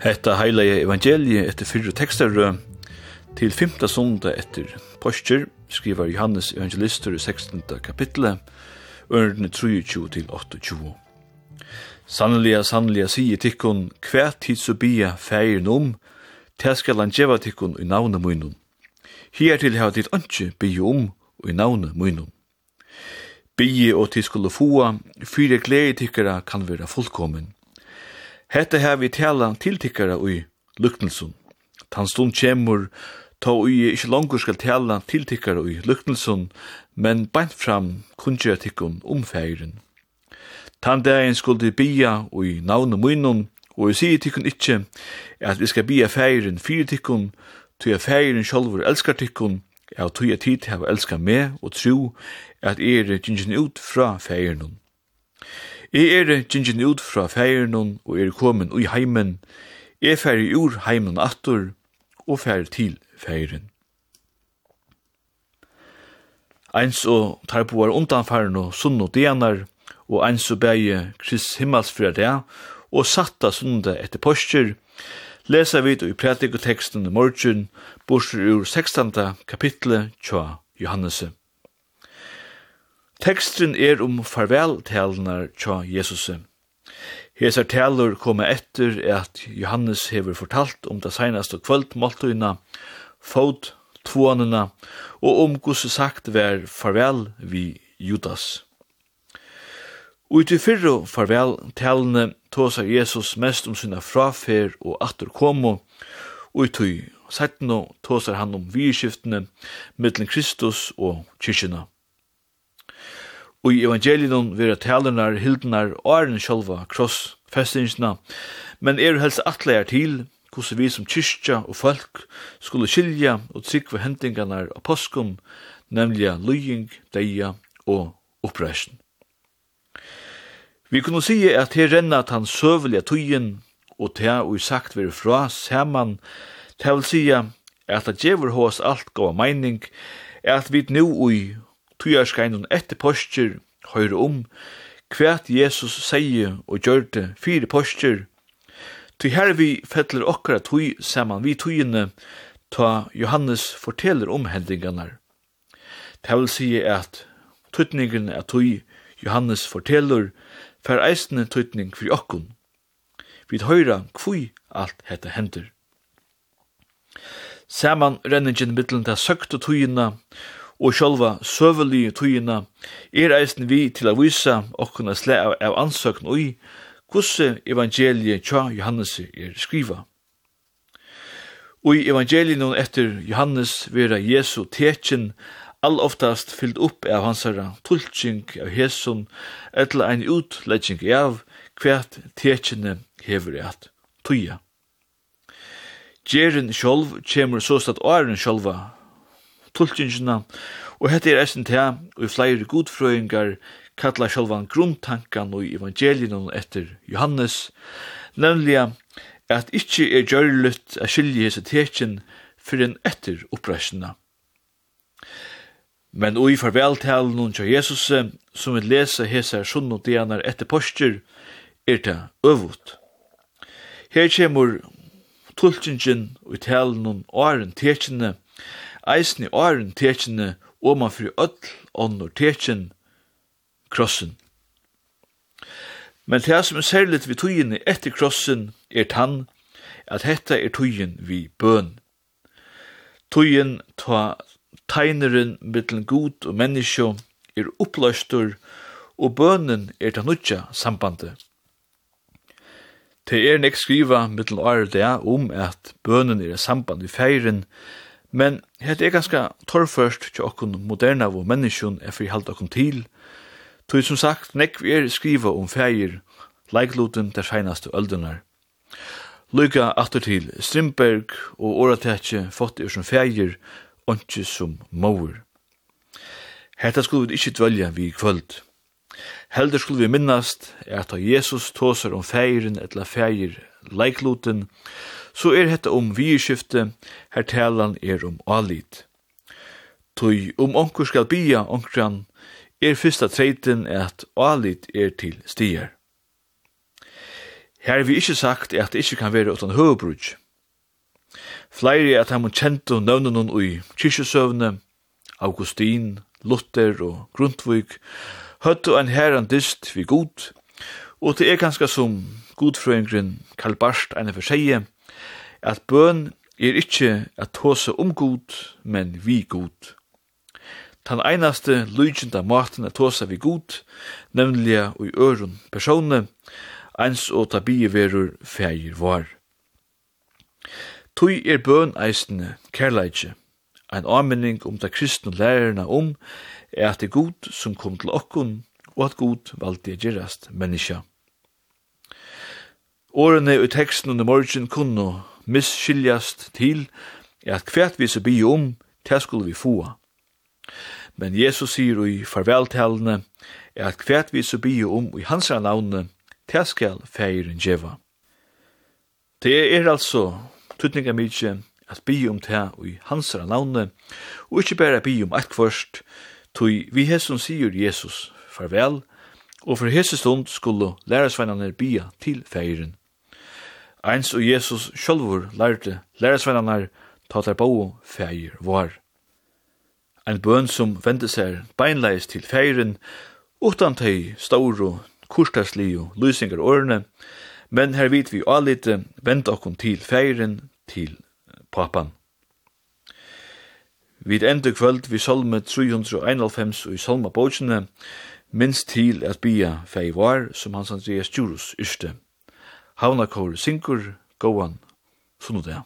Hetta heila evangelie etter fyrre tekster til femte sondag etter postjer, skriver Johannes evangelister i 16. kapitlet, ørne 23 til 28. Sannelig, sannelig, sier tikkun, hver tid så bia feir om, til skal han djeva tikkun i navne munnum. Hier til hava tid ønske bia om i navne munnum. Bia og tid skulle fua, fyre glede tikkara kan være fullkommen Hetta her vi tala tiltikkara ui luknelsun. Tan stund kjemur ta ui ikkje langur skal tala tiltikkara ui luknelsun, men bant fram kunnkjera tikkum omfægren. Tan dagen skulle bia ui navne munnen, og vi sier tikkun ikkje at vi skal bia fægren fyrir tikkun, tog jeg fægren elskar tikkun, ja, tog jeg tid til å elska og tru, at er gingin ut fra feiren. Jeg er gingin ut fra feiren og er komin ui heimen. Jeg feirer ur heimen attur og færi til feiren. Eins og tar på var undanfæren og sunn og dianar, og eins og beie Krist himmels det, og satta sunde etter postjer, lesa vi i prædikoteksten i morgen, borser ur 16. kapitlet tja Johannese. Teksten er om farveltalnar tja Jesus. Hesar talur koma etter at Johannes hever fortalt om det seinaste kvöldmåltøyna, fot, tvåanina og om gusse sagt ver farvel vi Judas. Ut i fyrru farvel talene tåsar Jesus mest om sina frafer og atterkomo, og i tøy tåsar han om virskiftene mittlen Kristus og kyrkjena. Og i evangelion vera talernar, hildnar og æren sjálfa kross festingsna, men er helst atleir til hvordan vi som kyrkja og folk skulle skilja og trykva hendingarnar av påskum, nemlig lying, deia og oppreisjon. Vi kunne si at her renna at han søvelige tøyen og te og sagt veri fra saman, te vil si at det djever hos alt gav meining, at vi nu ui tujarskainon etter postjer høyre om kvært Jesus seie og gjørte fire postjer. til her vi fettler okkara tui saman vi tujene ta Johannes forteller om hendingarna Det vil si at tøytningen er tøy Johannes forteller fer eisne tøytning for okkon. Vi høyra kvui alt hette hender. Saman renningin mittlen ta søkt og og sjálva søvelige tøyina er eisen vi til a visa okkuna sle av, av ansøkn ui kusse evangeliet tja Johannes er skriva. Og i hon etter Johannes vera Jesu tekin all oftast fyllt upp av hansara tulking av hesson etla ein utlegging av hvert tekene hever at tuja. Gjerin sjolv kjemur såst at åren sjolva tulkingina, og hette er eisen til og i flere godfrøyngar kalla sjálvan grunntankan og evangelien etter Johannes, nemlig at ikkje er gjørlut a skilje hese tekin fyrir en etter oppreisina. Men oi farveltalen hun tja Jesus, som vil lese hese sunn og dianar etter postur, er det øvut. Her kjemur tulkingen og talen hun åren eisen i åren tekjene og man fri öll ånder tekjen krossen. Men det som er særligt vi tøyene etter krossen er tann at hetta er tøyen vi bøn. Tøyen ta tegneren mittlen god og menneskje er oppløster og bønnen er ta nutja sambandet. Det er nek skriva mittlen året det om at bønnen er samband i feiren, Men hette er ganske torrførst til okkun moderna og menneskjon er fri halda okkun til. Tog som sagt, nekk vi er skriva om feir, leikluten der seinaste öldunar. Lyga atter til Strindberg og Oratetje fått er som feir, ontsje som mauer. Hetta skulle vi ikkje dvelja vi i kvöld. Heldur skulle vi minnast er at Jesus tåsar om feiren etla feir leikluten, så er hetta om virkifte, her talan er om alit. Tøy om onkur skal bia onkran, er fyrsta treiten at alit er til stier. Her er vi ikkje sagt at det ikkje kan være utan høvbrudg. Flere at han kjente og nøvne noen i kyrkjøsøvne, Augustin, Luther og Grundtvig, høtte en herran dyst vi god, og det er ganske som godfrøyngren Karl Barst ene for seg, at bøn er ikkje at tåse om god, men vi god. Tan einaste lujtjenda maten at tåse vi god, nemlig og i øren personne, eins og tabie verur feir var. Tui er bøn eisne kærleitje, ein anmenning om det kristne lærerna om er at det er god som kom til okkun, og at god valgte gjerast menneska. Årene i teksten under morgen kunne misskiljast til at kvært vi så bi om, det skulle vi få. Men Jesus sier i farveltalene at kvært vi så bi om i hans navne, det skal feiren djeva. Det er altså tutninga mykje at bi om det i hans navne, og ikkje berre bi om eit kvørst, tog vi hesson sier Jesus farvel, og for hese stund skulle lærersveinane bia til feiren Eins og Jesus sjølvur lærte læresvennanar ta til bo feir var. Ein bøn som vendte seg beinleis til feiren, utan tei stauro, kurstasliu, lysingar årene, men her vit vi alite vend okkon til feiren, til papan. Vid enda kvöld vi salme 391 og i salma bókene, minst til at bia fei var, som Hans Andreas Djurus yrste. Havnakor synkur gåan sunnudag.